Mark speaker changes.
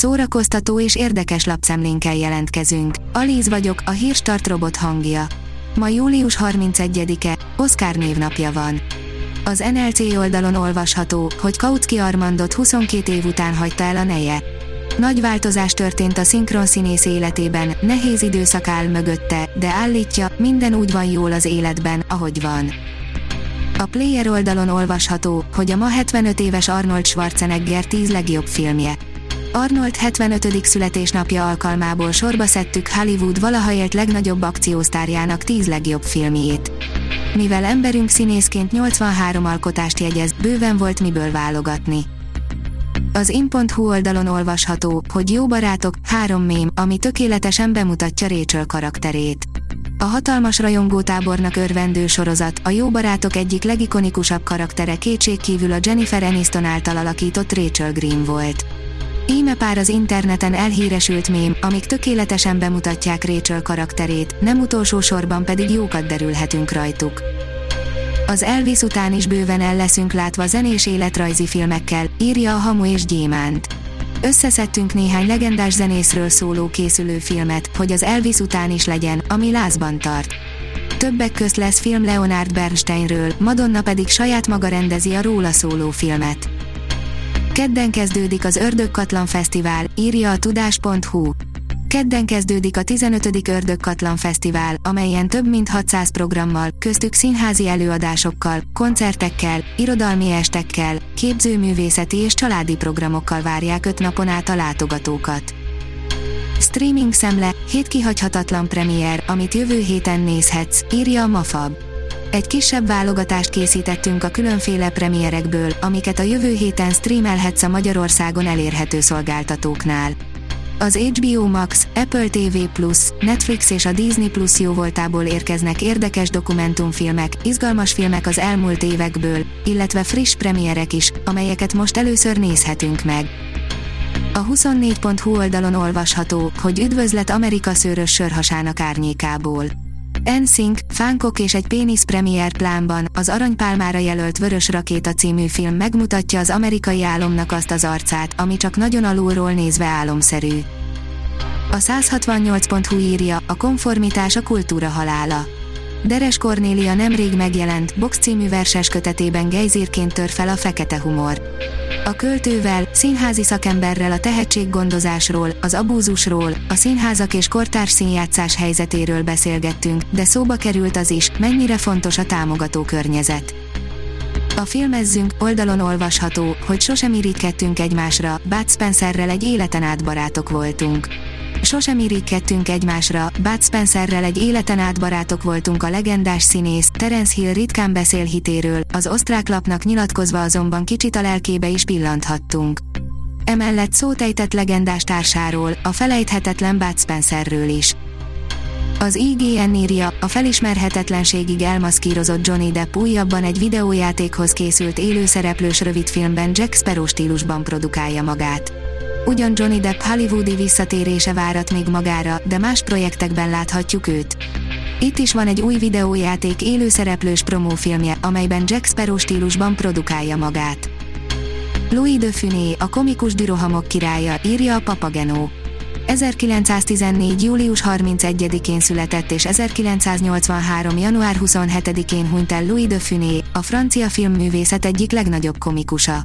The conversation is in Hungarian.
Speaker 1: szórakoztató és érdekes lapszemlénkkel jelentkezünk. Alíz vagyok, a hírstart robot hangja. Ma július 31-e, Oszkár névnapja van. Az NLC oldalon olvasható, hogy Kautsky Armandot 22 év után hagyta el a neje. Nagy változás történt a szinkron színész életében, nehéz időszak áll mögötte, de állítja, minden úgy van jól az életben, ahogy van. A Player oldalon olvasható, hogy a ma 75 éves Arnold Schwarzenegger 10 legjobb filmje. Arnold 75. születésnapja alkalmából sorba szedtük Hollywood valaha élt legnagyobb akciósztárjának 10 legjobb filmjét. Mivel emberünk színészként 83 alkotást jegyez, bőven volt miből válogatni. Az in.hu oldalon olvasható, hogy jó barátok, három mém, ami tökéletesen bemutatja Rachel karakterét. A hatalmas rajongótábornak örvendő sorozat, a jó barátok egyik legikonikusabb karaktere kétségkívül a Jennifer Aniston által alakított Rachel Green volt. Íme pár az interneten elhíresült mém, amik tökéletesen bemutatják Rachel karakterét, nem utolsó sorban pedig jókat derülhetünk rajtuk. Az Elvis után is bőven el leszünk látva zenés életrajzi filmekkel, írja a Hamu és Gyémánt. Összeszedtünk néhány legendás zenészről szóló készülő filmet, hogy az Elvis után is legyen, ami lázban tart. Többek közt lesz film Leonard Bernsteinről, Madonna pedig saját maga rendezi a róla szóló filmet. Kedden kezdődik az Ördögkatlan Fesztivál, írja a tudás.hu. Kedden kezdődik a 15. Ördögkatlan Fesztivál, amelyen több mint 600 programmal, köztük színházi előadásokkal, koncertekkel, irodalmi estekkel, képzőművészeti és családi programokkal várják öt napon át a látogatókat. Streaming szemle, hét kihagyhatatlan premier, amit jövő héten nézhetsz, írja a Mafab. Egy kisebb válogatást készítettünk a különféle premierekből, amiket a jövő héten streamelhetsz a Magyarországon elérhető szolgáltatóknál. Az HBO Max, Apple TV+, Netflix és a Disney Plus jóvoltából érkeznek érdekes dokumentumfilmek, izgalmas filmek az elmúlt évekből, illetve friss premierek is, amelyeket most először nézhetünk meg. A 24.hu oldalon olvasható, hogy üdvözlet Amerika szőrös sörhasának árnyékából. NSYNC, Fánkok és egy pénisz premier plánban, az Aranypálmára jelölt Vörös Rakéta című film megmutatja az amerikai álomnak azt az arcát, ami csak nagyon alulról nézve álomszerű. A 168.hu írja, a konformitás a kultúra halála. Deres Kornélia nemrég megjelent, Box című verses kötetében gejzírként tör fel a fekete humor. A költővel, színházi szakemberrel a tehetséggondozásról, az abúzusról, a színházak és kortárs színjátszás helyzetéről beszélgettünk, de szóba került az is, mennyire fontos a támogató környezet. A filmezzünk oldalon olvasható, hogy sosem irigykedtünk egymásra, Bud Spencerrel egy életen át barátok voltunk. Sosem irigykedtünk egymásra, Bud Spencerrel egy életen át barátok voltunk a legendás színész, Terence Hill ritkán beszél hitéről, az osztrák lapnak nyilatkozva azonban kicsit a lelkébe is pillanthattunk. Emellett szót ejtett legendás társáról, a felejthetetlen Bud Spencerről is. Az IGN írja, a felismerhetetlenségig elmaszkírozott Johnny Depp újabban egy videójátékhoz készült élőszereplős rövidfilmben Jack Sparrow stílusban produkálja magát. Ugyan Johnny Depp hollywoodi visszatérése várat még magára, de más projektekben láthatjuk őt. Itt is van egy új videójáték élőszereplős promófilmje, amelyben Jack Sparrow stílusban produkálja magát. Louis de Funé, a komikus dürohamok királya, írja a Papagenó. 1914. július 31-én született és 1983. január 27-én hunyt el Louis de Funé, a francia filmművészet egyik legnagyobb komikusa.